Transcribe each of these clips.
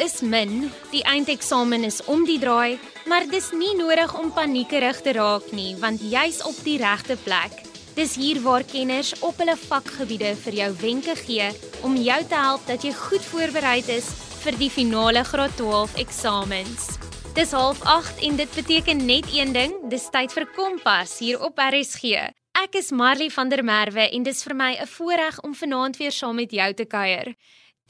is min, die eindeksamen is om die draai, maar dis nie nodig om paniekerig te raak nie, want jy's op die regte plek. Dis hier waar kenners op hulle vakgebiede vir jou wenke gee om jou te help dat jy goed voorberei is vir die finale graad 12 eksamens. Dis 08:30 en dit beteken net een ding, dis tyd vir Kompas hier op RSG. Ek is Marley van der Merwe en dis vir my 'n voorreg om vanaand weer saam met jou te kuier.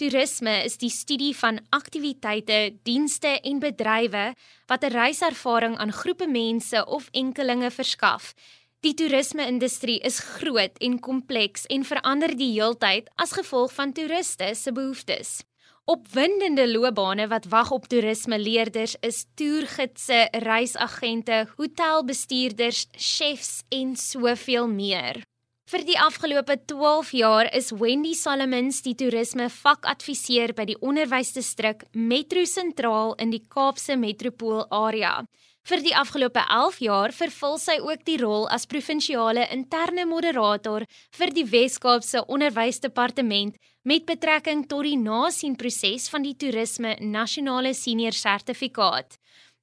Toerisme is die studie van aktiwiteite, dienste en bedrywe wat 'n reiservaring aan groepe mense of enkelinge verskaf. Die toerisme-industrie is groot en kompleks en verander die heeltyd as gevolg van toeriste se behoeftes. Opwindende loopbane wat wag op toerismeleerders is toergidse, reisagente, hotelbestuurders, chefs en soveel meer. Vir die afgelope 12 jaar is Wendy Solomons die toerisme vakadviseur by die onderwysdistrik Metro Sentraal in die Kaapse metropool area. Vir die afgelope 11 jaar vervul sy ook die rol as provinsiale interne moderator vir die Wes-Kaapse Onderwysdepartement met betrekking tot die nasienproses van die toerisme nasionale senior sertifikaat.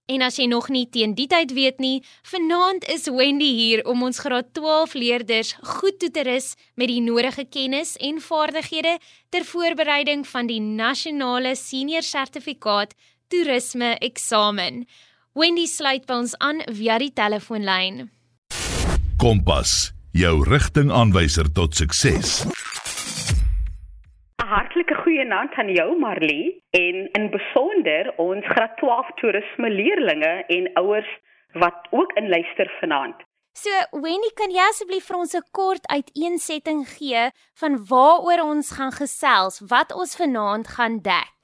En as jy nog nie teen die tyd weet nie, vanaand is Wendy hier om ons graad 12 leerders goed toe te rus met die nodige kennis en vaardighede ter voorbereiding van die nasionale senior sertifikaat toerisme eksamen. Wendy sluit by ons aan via die telefoonlyn. Kompas, jou rigtingaanwyser tot sukses. 'n Hartlike goeienaand aan jou Marlie en in besonder ons graad 12 toerisme leerdlinge en ouers wat ook inluister vanaand. So, Wendy, kan jy asseblief vir ons 'n kort uiteensetting gee van waaroor ons gaan gesels, wat ons vanaand gaan dek?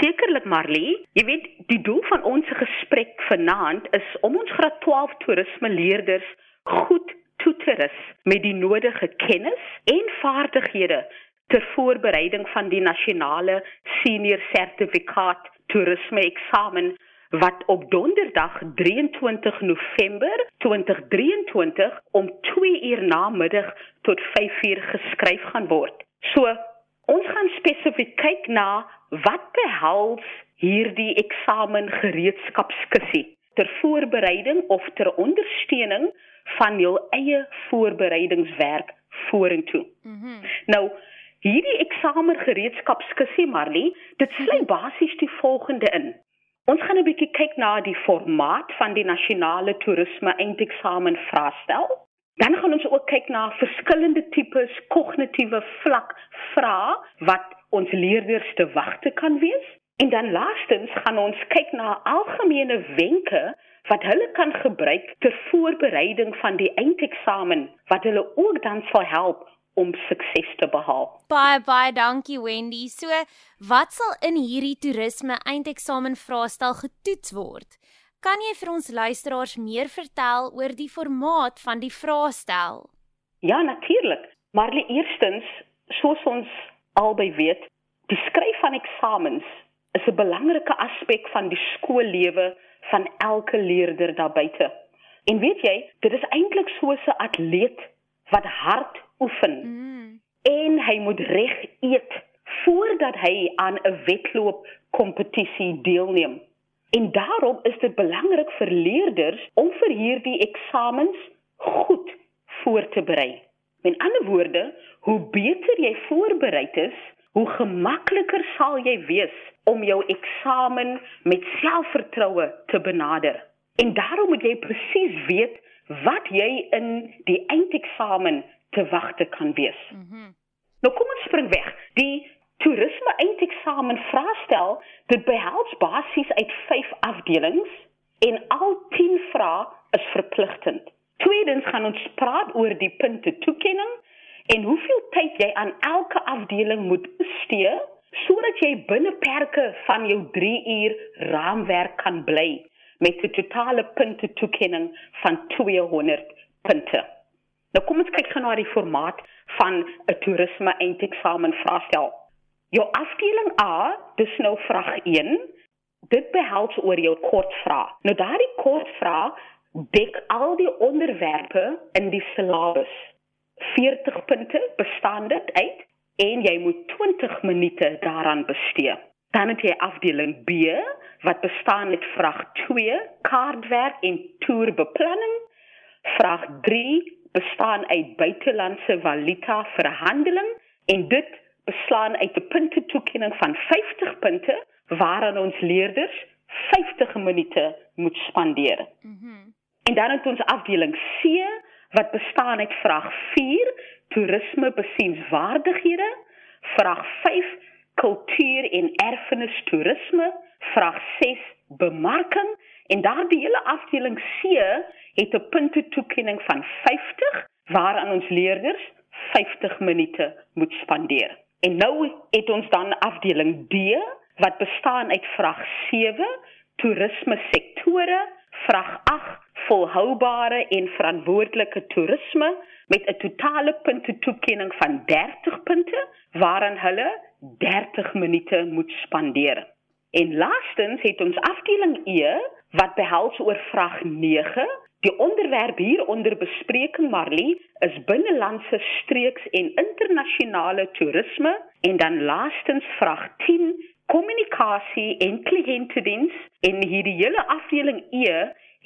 Sekerlik Marlie, jy weet die doel van ons gesprek vanaand is om ons graad 12 toerisme leerders goed toe te rus met die nodige kennis en vaardighede ter voorbereiding van die nasionale senior sertifikaat toerisme eksamen wat op donderdag 23 November 2023 om 2 uur namiddag tot 5 uur geskryf gaan word. So Ons gaan spesifiek kyk na wat behels hierdie eksamen gereedskapskissie ter voorbereiding of ter ondersteuning van jou eie voorbereidingswerk vorentoe. Mm -hmm. Nou hierdie eksamen gereedskapskissie Marley, dit sluit basies die volgende in. Ons gaan 'n bietjie kyk na die formaat van die nasionale toerisme eindeksamen vraestel. Dan gaan ons ook kyk na verskillende tipes kognitiewe vlak vrae wat ons leerders te wagte kan wees. En dan laastens gaan ons kyk na algemene wenke wat hulle kan gebruik ter voorbereiding van die eindeksamen wat hulle ook dan sal help om sukses te behaal. Baie baie dankie Wendy. So, wat sal in hierdie toerisme eindeksamen vraestel getoets word? Kan jy vir ons luisteraars meer vertel oor die formaat van die vraestel? Ja, natuurlik. Maar eerstens, soos ons albei weet, die skryf van eksamens is 'n belangrike aspek van die skoollewe van elke leerder daar buite. En weet jy, dit is eintlik soos 'n atleet wat hard oefen. Mm. En hy moet reg eet voordat hy aan 'n wedloop kompetisie deelneem. En daarom is dit belangrik vir leerders om vir hierdie eksamens goed voor te berei. Met ander woorde, hoe beter jy voorberei is, hoe gemakliker sal jy wees om jou eksamen met selfvertroue te benader. En daarom moet jy presies weet wat jy in die eindeksamen te wagte kan wees. Mm -hmm. Nou kom ons spring weg. Die toerisme eindeksamen vraestel dit behels basies uit 5 afdelings en al 10 vrae is verpligtend. Tweedens gaan ons praat oor die punte toekenning en hoeveel tyd jy aan elke afdeling moet bestee sodat jy binne perke van jou 3 uur raamwerk kan bly met 'n totale punte toekenning van 200 punte. Nou kom ons kyk gou na die formaat van 'n toerisme eindeksamen vraestel. Jou afdeling A, dis nou vraag 1. Dit behels oor jou kortvraag. Nou daardie kortvraag dek al die onderwerpe in die syllabus. 40 punte bestaan dit uit en jy moet 20 minute daaraan bestee. Dan het jy afdeling B wat bestaan uit vraag 2, kaartwerk en toerbeplanning. Vraag 3 bestaan uit buitelandse valuta verhandeling en dit beslaan uit 'n punte toekenning van 50 punte waaraan ons leerders 50 minute moet spandeer. Mhm. Mm en dan het ons afdeling C wat bestaan uit vraag 4 toerisme besienswaardighede, vraag 5 kultuur en erfenis toerisme, vraag 6 bemarking en daardie hele afdeling C het 'n punte toekenning van 50 waaraan ons leerders 50 minute moet spandeer. En nou het ons dan afdeling D wat bestaan uit vraag 7 toerisme sektore, vraag 8 volhoubare en verantwoordelike toerisme met 'n totale punte toekenning van 30 punte waaraan hulle 30 minute moet spandeer. En laastens het ons afdeling E wat behels oor vraag 9. Die onderwerp hier onder bespreking Marley is binnelandse streeks en internasionale toerisme en dan laastens vraag 10 kommunikasie en kliëntediens en hierdie hele afdeling E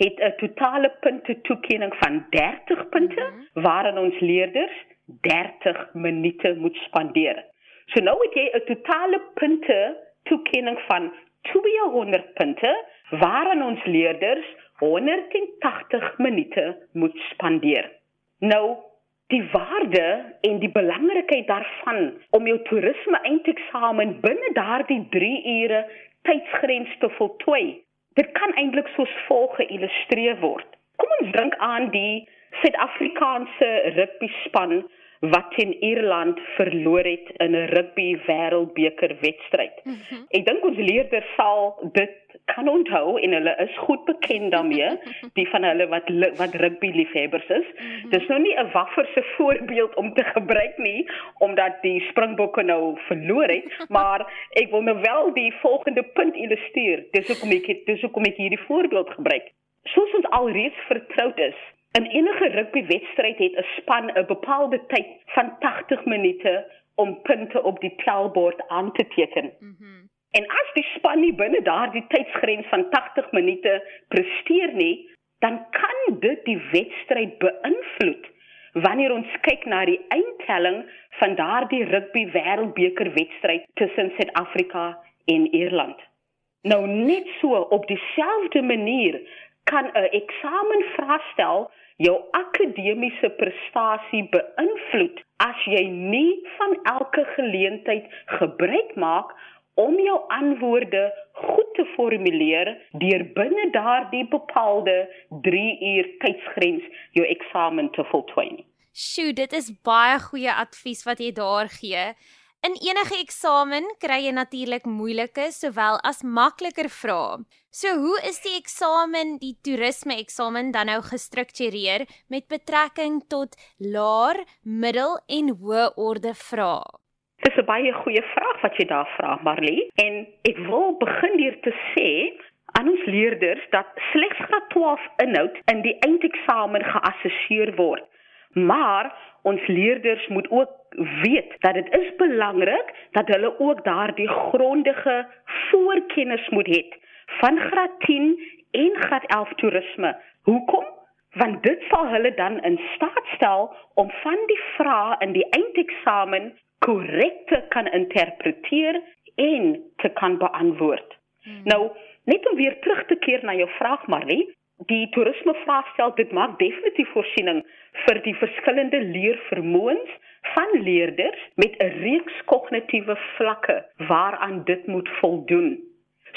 het 'n totale punte toekenning van 30 punte mm -hmm. waaraan ons leerders 30 minute moet spandeer. So nou het jy 'n totale punte toekenning van 200 punte waaraan ons leerders 180 minute moet spandeer. Nou die waarde en die belangrikheid daarvan om jou toerisme eindeksamen binne daardie 3 ure tydsgrens te voltooi. Dit kan eintlik soos volg geïllustreer word. Kom ons dink aan die Suid-Afrikaanse rugby span wat in Ierland verloor het in 'n rugby wêreldbeker wedstryd. Mm -hmm. Ek dink ons leerders sal dit kan onthou en hulle is goed bekend daarmee, die van hulle wat wat rugby liefhebbers is. Mm -hmm. Dis nou nie 'n wafferse voorbeeld om te gebruik nie omdat die Springbokke nou verloor het, maar ek wil nou wel die volgende punt illustreer. Dis hoekom ek dis hoekom ek hierdie voorbeeld gebruik. Soos ons alreeds vertroud is, In enige rugbywedstryd het 'n span 'n bepaalde tyd van 80 minute om punte op die tellbord aan te teken. Mm -hmm. En as die span nie binne daardie tydsgrens van 80 minute presteer nie, dan kan dit die wedstryd beïnvloed wanneer ons kyk na die eindtelling van daardie rugby wêreldbeker wedstryd tussen Suid-Afrika en Ierland. Nou net so op dieselfde manier kan 'n eksamenvraestel jou akademiese prestasie beïnvloed as jy nie van elke geleentheid gebruik maak om jou antwoorde goed te formuleer deur binne daardie bepaalde 3 uur tydsgrens jou eksamen te voltooi. Sjoe, dit is baie goeie advies wat jy daar gee. In enige eksamen kry jy natuurlik moeilike sowel as makliker vrae. So hoe is die eksamen, die toerisme eksamen dan nou gestruktureer met betrekking tot laer, middel en hoë orde vrae? Dis 'n baie goeie vraag wat jy daar vra, Marley, en ek wil begin deur te sê aan ons leerders dat slegs graad 12 inhoud in die eindeksamen geassesseer word. Maar ons leerders moet ook weet dat dit is belangrik dat hulle ook daardie grondige voorkennis moet hê van graad 10 en graad 11 toerisme. Hoekom? Want dit sal hulle dan in staat stel om van die vrae in die eindeksamen korrek te kan interpreteer en te kan beantwoord. Hmm. Nou, net om weer terug te keer na jou vraag Marley, die toerisme vraagstel dit maak definitief voorsiening vir die verskillende leervermoëns van leerders met 'n reeks kognitiewe vlakke waaraan dit moet voldoen.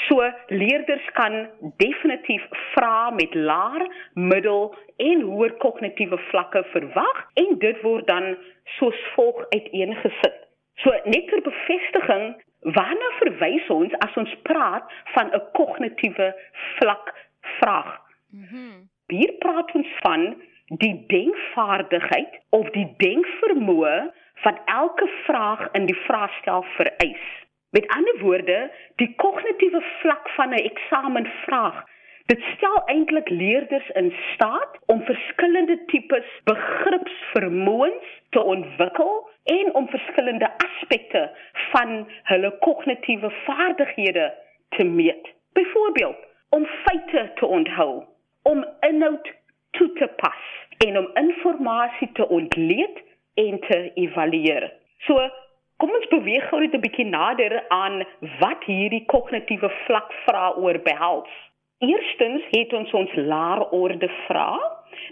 So leerders kan definitief vra met laer, middel en hoër kognitiewe vlakke verwag en dit word dan soos volg uiteengesit. So net ter bevestiging, waarna verwys ons as ons praat van 'n kognitiewe vlak vraag? Mhm. Mm Hier praat ons van die denkvaardigheid of die denkvermoë wat elke vraag in die vraestel vereis. Met ander woorde, die kognitiewe vlak van 'n eksamenvraag, dit stel eintlik leerders in staat om verskillende tipes begripsvermoëns te ontwikkel en om verskillende aspekte van hulle kognitiewe vaardighede te meet. Byvoorbeeld, om feite te onthou, om inhoud toe te pas en om inligting te ontleed en te evalueer. So, kom ons beweeg gou net 'n bietjie nader aan wat hierdie kognitiewe vlak vra oor behels. Eerstens het ons ons laer orde vra.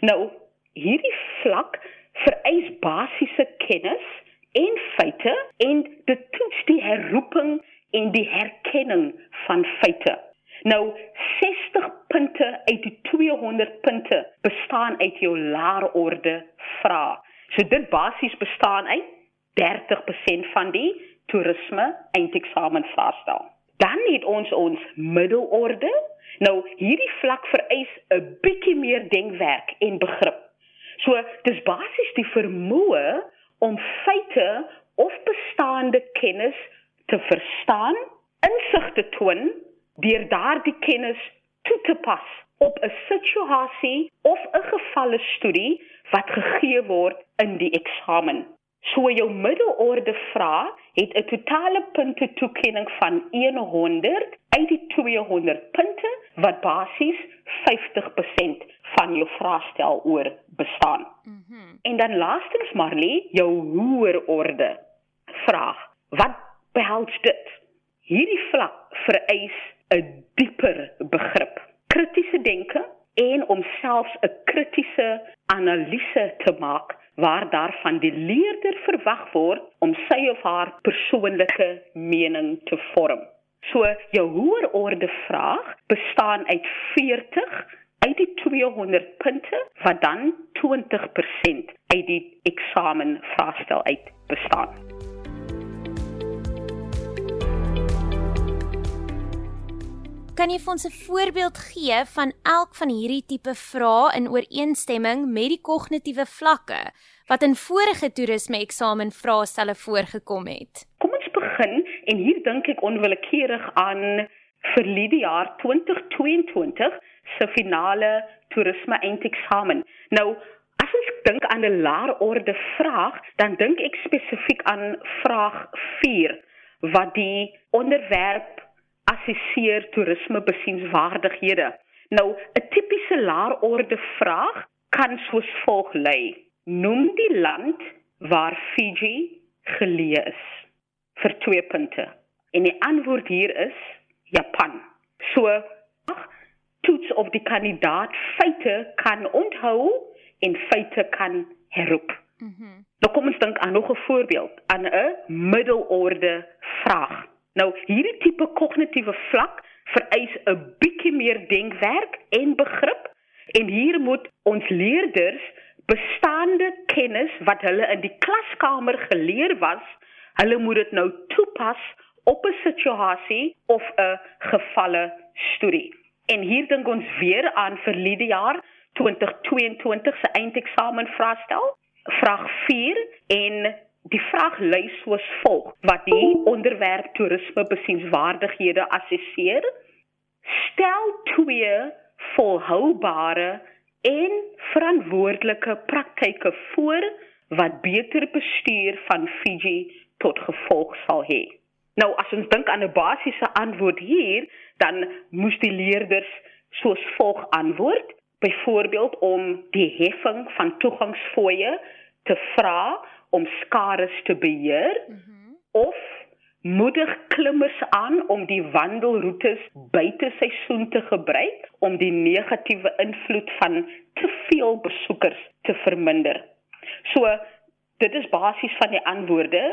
Nou, hierdie vlak vereis basiese kennis en feite en dit toets die herroeping en die herkenning van feite. Nou 60 punte uit die 200 punte bestaan uit jou laerorde vrae. So dit basies bestaan uit 30% van die toerisme eindeksamen vraestel. Dan het ons ons middelorde. Nou hierdie vlak vereis 'n bietjie meer denkwerk en begrip. So dis basies die vermoë om feite of bestaande kennis te verstaan, insig te toon deur daardie kennis toe te pas op 'n situasie of 'n gevalle studie wat gegee word in die eksamen. So jou middelorde vraag het 'n totale punte toekenning van 100 uit die 200 punte wat basies 50% van jou vraestel oor bestaan. Mm -hmm. En dan laastens Marley, jou hoër orde vraag. Wat behels dit? Hierdie vlak vereis 'n dieper begrip, kritiese denke en om selfs 'n kritiese analise te maak waar daarvan die leerder verwag word om sy of haar persoonlike mening te vorm. So jou hoër orde vraag bestaan uit 40 uit die 200 punte wat dan 20% uit die eksamen vraestel uit bestaan. Kan jy vir ons 'n voorbeeld gee van elk van hierdie tipe vrae in ooreenstemming met die kognitiewe vlakke wat in vorige toerisme eksamen vraestelle voorgekom het? Kom ons begin en hier dink ek onwillekeurig aan verlede jaar 2022 se finale toerisme eindeksamen. Nou, as ons dink aan 'n laer orde vraag, dan dink ek spesifiek aan vraag 4 wat die onderwerp assesseer toerisme besienswaardighede. Nou, 'n tipiese laer orde vraag kan soos volg lui: Noem die land waar Fiji geleë is vir 2 punte. En die antwoord hier is Japan. So, toets of die kandidaat feite kan onthou en feite kan herroep. Mhm. Mm nou kom ons dink aan nog 'n voorbeeld aan 'n middelorde vraag. Nou hierdie tipe kognitiewe vlak vereis 'n bietjie meer denkwerk en begrip en hier moet ons leerders bestaande kennis wat hulle in die klaskamer geleer was, hulle moet dit nou toepas op 'n situasie of 'n gevalle studie. En hier dink ons weer aan verlede jaar 2022 se eindeksamen vraestel, vraag 4 en die vraag lui soos volg: Wat die onderwerp toerisme besienswaardighede assesseer? Stel twee volhoubare en verantwoordelike praktyke voor wat beter bestuur van Fiji tot gevolg sal hê. Nou as ons dink aan 'n basiese antwoord hier, dan moes die leerders soos volg antwoord, byvoorbeeld om die heffing van toegangsfooie te vra om skare te beheer mm -hmm. of moedig klimmers aan om die wandelroetes buite seisoen te gebruik om die negatiewe invloed van te veel besoekers te verminder. So dit is basies van die antwoorde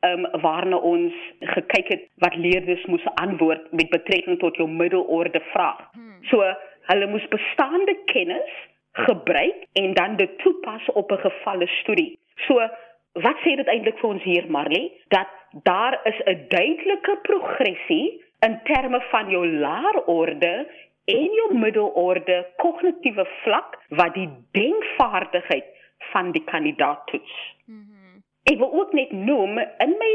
ehm um, waarna ons gekyk het wat leerders moes antwoord met betrekking tot jou middelorde vraag. Hmm. So hulle moes bestaande kennis gebruik en dan dit toepas op 'n gevalle studie. So wat sê dit eintlik vir ons hier Marley dat daar is 'n duidelike progressie in terme van jou laerorde en jou middelorde kognitiewe vlak wat die denkvaardigheid van die kandidaat toets. Hmm. Ek wil ook net noem in my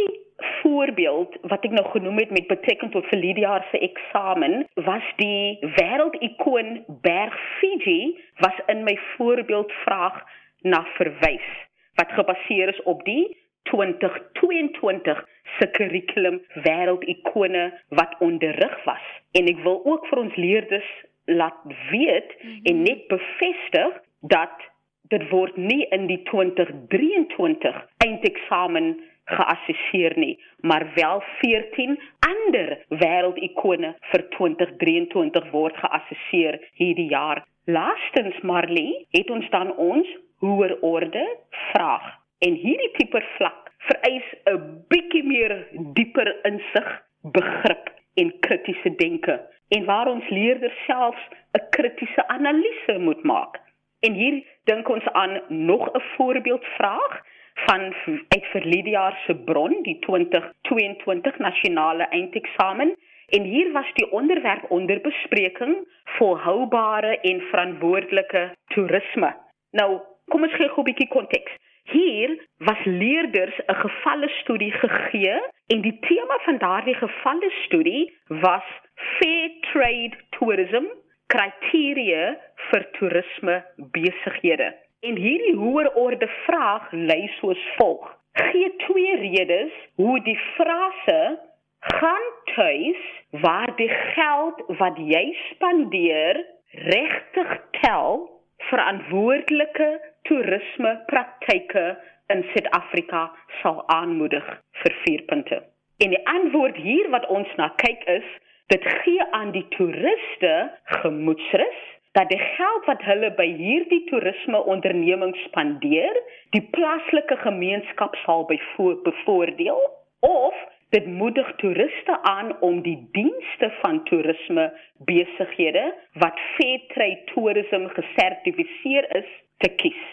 voorbeeld wat ek nou genoem het met betrekking tot verlede jaar se eksamen was die wêreldikoon Berg Fiji was in my voorbeeld vraag na verwys wat gebaseer is op die 2022 se kurrikulum wêreldikone wat onderrig was. En ek wil ook vir ons leerders laat weet mm -hmm. en net bevestig dat dit word nie in die 2023 eindeksamen geassesseer nie, maar wel 14 ander wêreldikone vir 2023 word geassesseer hierdie jaar. Laastens Marley, het ons dan ons hoër orde vraag. En hierdie tipe vlak vereis 'n bietjie meer dieper insig, begrip en kritiese denke en waar ons leerders selfs 'n kritiese analise moet maak. En hier dink ons aan nog 'n voorbeeldvraag van uit verlede jaar se bron, die 2022 nasionale eindeksamen. En hier was die onderwerp onder bespreking volhoubare en verantwoordelike toerisme. Nou, kom ons gee 'n bietjie konteks. Hier was leerders 'n gevalle studie gegee en die tema van daardie gevalle studie was fair trade tourism kriteria vir toerisme besighede. En hierdie hoër orde vraag lei soos volg: Gee twee redes hoe die frase gaan tuis waar die geld wat jy spandeer regtig tel verantwoordelike toerisme praktyke in Suid-Afrika sal aanmoedig vir 4 punte. En die antwoord hier wat ons na kyk is, dit gee aan die toeriste gemoedsrus dat die geld wat hulle by hierdie toerisme onderneming spandeer, die plaaslike gemeenskap sal bevoordeel of dit moedig toeriste aan om die dienste van toerisme besighede wat Fairtrade Tourism gesertifiseer is te kies.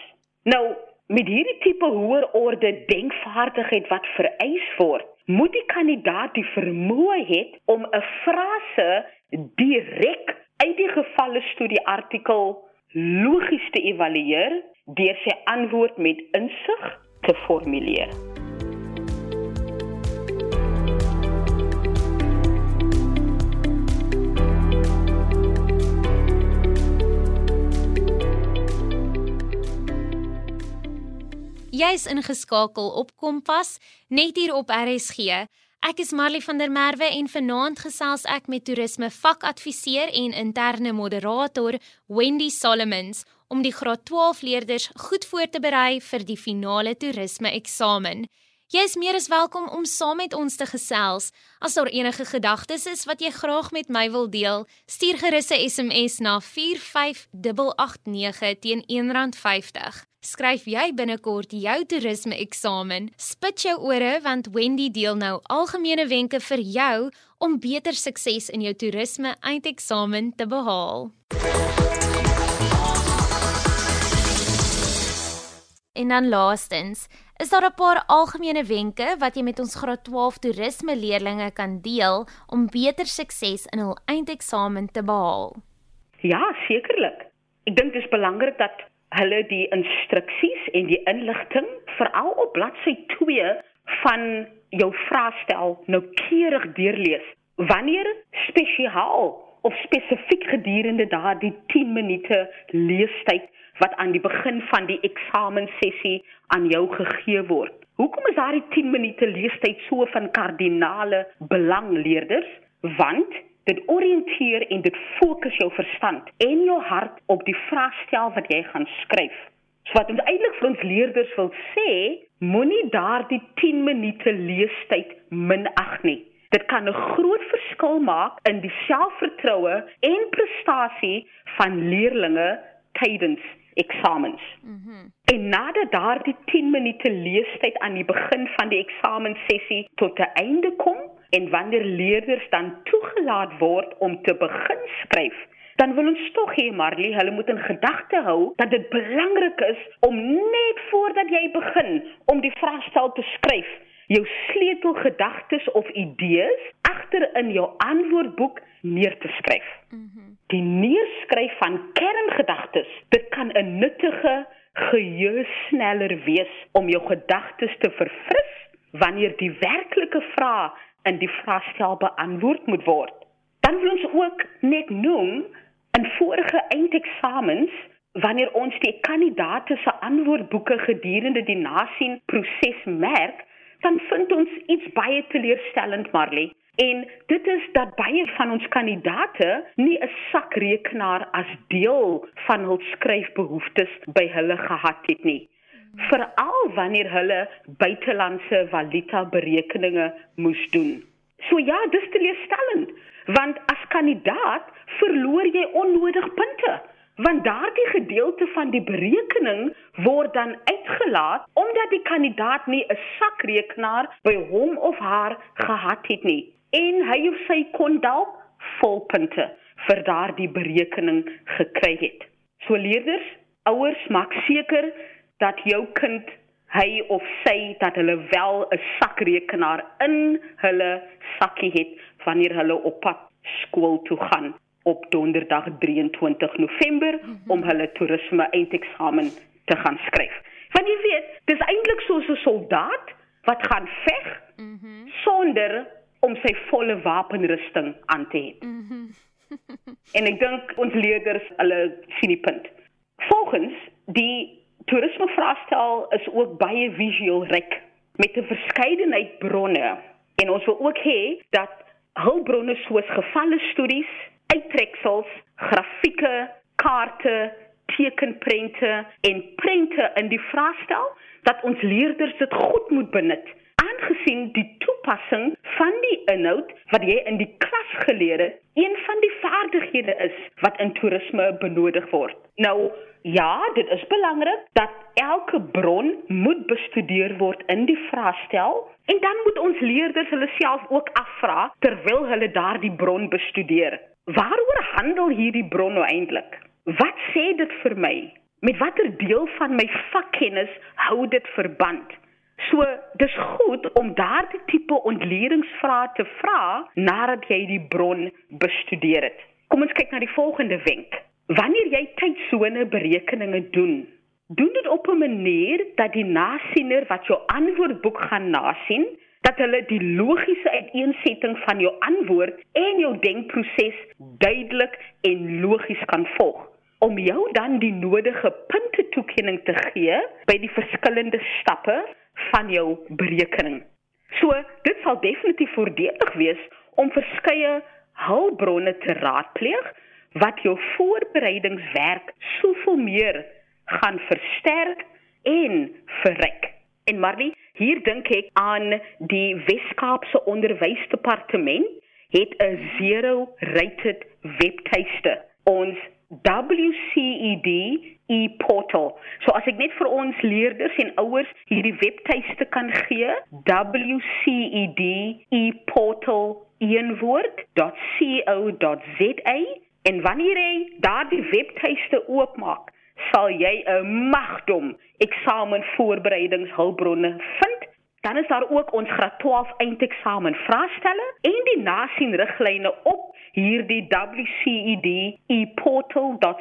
Nou, met hierdie tipe hoër orde denkvaardigheid wat vereis word, moet die kandidaat die vermoë hê om 'n frase direk uit die gevalle studie artikel logies te evalueer deur sy antwoord met insig te formuleer. Jy is ingeskakel op Kompas net hier op RSG. Ek is Marley van der Merwe en vanaand gesels ek met toerisme vakadviseur en interne moderator Wendy Solomons om die graad 12 leerders goed voor te berei vir die finale toerisme eksamen. Jy is meer as welkom om saam met ons te gesels. As daar enige gedagtes is wat jy graag met my wil deel, stuur gerus 'n SMS na 45889 teen R1.50 skryf jy binnekort jou toerisme eksamen. Spit jou ore want Wendy deel nou algemene wenke vir jou om beter sukses in jou toerisme eindeksamen te behaal. En dan laastens, is daar 'n paar algemene wenke wat jy met ons graad 12 toerisme leerders kan deel om beter sukses in hul eindeksamen te behaal? Ja, sekerlik. Ek dink dit is belangrik dat hulle die instruksies en die inligting veral op bladsy 2 van jou vraestel noukeurig deurlees. Wanneer spesiaal of spesifiek gedurende daardie 10 minute leestyd wat aan die begin van die eksamensessie aan jou gegee word. Hoekom is daardie 10 minute leestyd so van kardinale belang leerders? Want Dit orienteer en dit fokus jou verstand en jou hart op die vraagstel wat jy gaan skryf. So wat ons eintlik vir ons leerders wil sê, moenie daardie 10 minute leestyd minag nie. Dit kan 'n groot verskil maak in die selfvertroue en prestasie van leerders tydens eksamens. Mhm. Mm en nadat daardie 10 minute leestyd aan die begin van die eksamensessie tot 'n einde kom, En wanneer leerders dan toegelaat word om te begin skryf, dan wil ons tog hê Marley, hulle moet in gedagte hou dat dit belangrik is om net voordat jy begin om die vraestel te skryf, jou sleutelgedagtes of idees agter in jou antwoordboek neer te skryf. Mm -hmm. Die neerskryf van kerngedagtes, dit kan 'n nuttige geheue sneller wees om jou gedagtes te verfris wanneer die werklike vraag in die vraestel beantwoord moet word. Dan wil ons ook net noem in vorige eindeksamens wanneer ons die kandidaate se antwoordboeke gedurende die nasien proses merk, dan vind ons iets baie teleurstellend, Marley. En dit is dat baie van ons kandidate nie 'n sakrekenaar as deel van hul skryfbehoeftes by hulle gehad het nie. Veral wanneer hulle buitelandse valuta berekeninge moes doen. So ja, dis teleurstellend, want as kandidaat verloor jy onnodig punte want daardie gedeelte van die berekening word dan uitgelaat omdat die kandidaat nie 'n sakrekenaar by hom of haar gehad het nie en hy of sy kon dalk volpunte vir daardie berekening gekry het. So leerders, ouers maak seker dat jou kind hy of sy dat hulle wel 'n sakrekenaar in hulle sakkie het wanneer hulle op pad skool toe gaan op donderdag 23 November mm -hmm. om hulle toerisme eindeksamen te gaan skryf. Want jy weet, dis eintlik soos 'n soldaat wat gaan veg mm -hmm. sonder om sy volle wapenrusting aan te hê. Mm -hmm. en ek dink ons leerders hulle sien die punt. Volgens die toerisme vraestel is ook baie visueel ryk met 'n verskeidenheid bronne en ons wil ook hê dat hulpbronne soos gevalle studies uittreksels, grafieke, kaarte, tekenprente en prente in die vraestel dat ons leerders dit goed moet benut aangesien die toepassing van die inhoud wat jy in die klas geleer het een van die vaardighede is wat in toerisme benodig word. Nou ja, dit is belangrik dat elke bron moet bestudeer word in die vraestel en dan moet ons leerders hulle self ook afvra terwyl hulle daardie bron bestudeer. Waaroor handel hierdie bron nou eintlik? Wat sê dit vir my? Met watter deel van my vakkennis hou dit verband? So, dis goed om daardie tipe ontledingvrae te vra nadat jy die bron bestudeer het. Kom ons kyk na die volgende wenk. Wanneer jy tydsone berekeninge doen, doen dit op 'n manier dat die nasiener wat jou antwoordboek gaan nasien, dat hulle die logiese uiteensetting van jou antwoord en jou denkproses duidelik en logies kan volg om jou dan die nodige punte toekenning te gee by die verskillende stappe van jou berekening. So, dit sal definitief voordelig wees om verskeie hulpbronne te raadpleeg wat jou voorbereidingswerk soveel meer gaan versterk en verryk. En Marley, hier dink ek aan die Weskaapse Onderwysdepartement het 'n zero rated webtuiste. Ons WCED e-portal. So as ek net vir ons leerders en ouers hierdie webtuiste kan gee, WCED e-portal eenwoord.co.za en wanneer jy daardie webtuiste oopmaak, sal jy 'n magdom eksamen voorbereidingshulpbronne vind. Dan is daar ook ons graad 12 eindeksamen vraestelle en die nasienriglyne op hierdie WCED eportal.co.za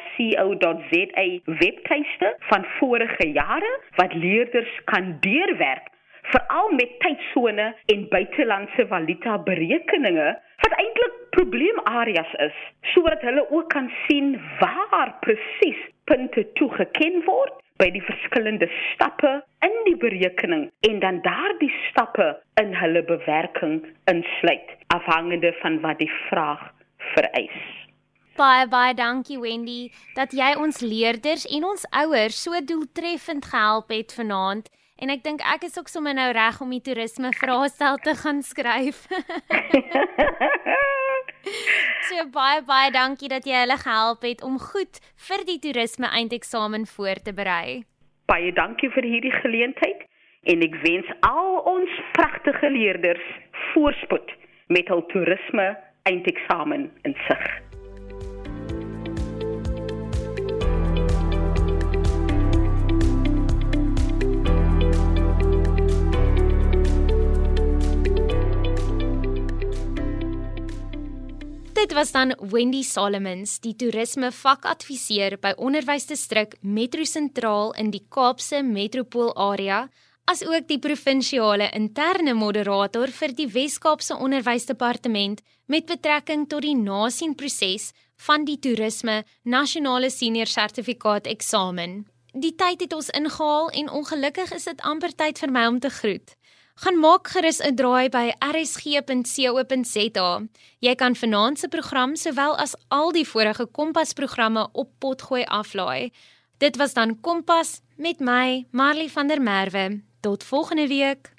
webtuiste van vorige jare wat leerders kan deurwerk veral met tydsone en buitelandse valuta berekeninge wat eintlik probleemareas is sodat hulle ook kan sien waar presies punte toegeken word by die verskillende stappe in die berekening en dan daardie stappe in hulle bewerking insluit afhangende van wat die vraag vereis. Baie baie dankie Wendy dat jy ons leerders en ons ouers so doeltreffend gehelp het vanaand en ek dink ek is ook sommer nou reg om die toerisme vraestel te gaan skryf. so baie baie dankie dat jy hulle gehelp het om goed vir die toerisme eindeksamen voor te berei. Baie dankie vir hierdie geleentheid en ek wens al ons pragtige leerders voorspoed met hul toerisme eindeksamen in Dit was dan Wendy Solomons, die toerisme vakadviseur by Onderwysdistrik Metro Sentraal in die Kaapse metropoolarea, asook die provinsiale interne moderator vir die Wes-Kaapse Onderwysdepartement met betrekking tot die nasienproses van die toerisme nasionale senior sertifikaat eksamen. Die tyd het ons ingehaal en ongelukkig is dit amper tyd vir my om te groet. Gaan maak gerus 'n draai by rsg.co.za. Jy kan vanaand se program sowel as al die vorige Kompas programme op potgooi aflaai. Dit was dan Kompas met my, Marley van der Merwe. Tot volgende week.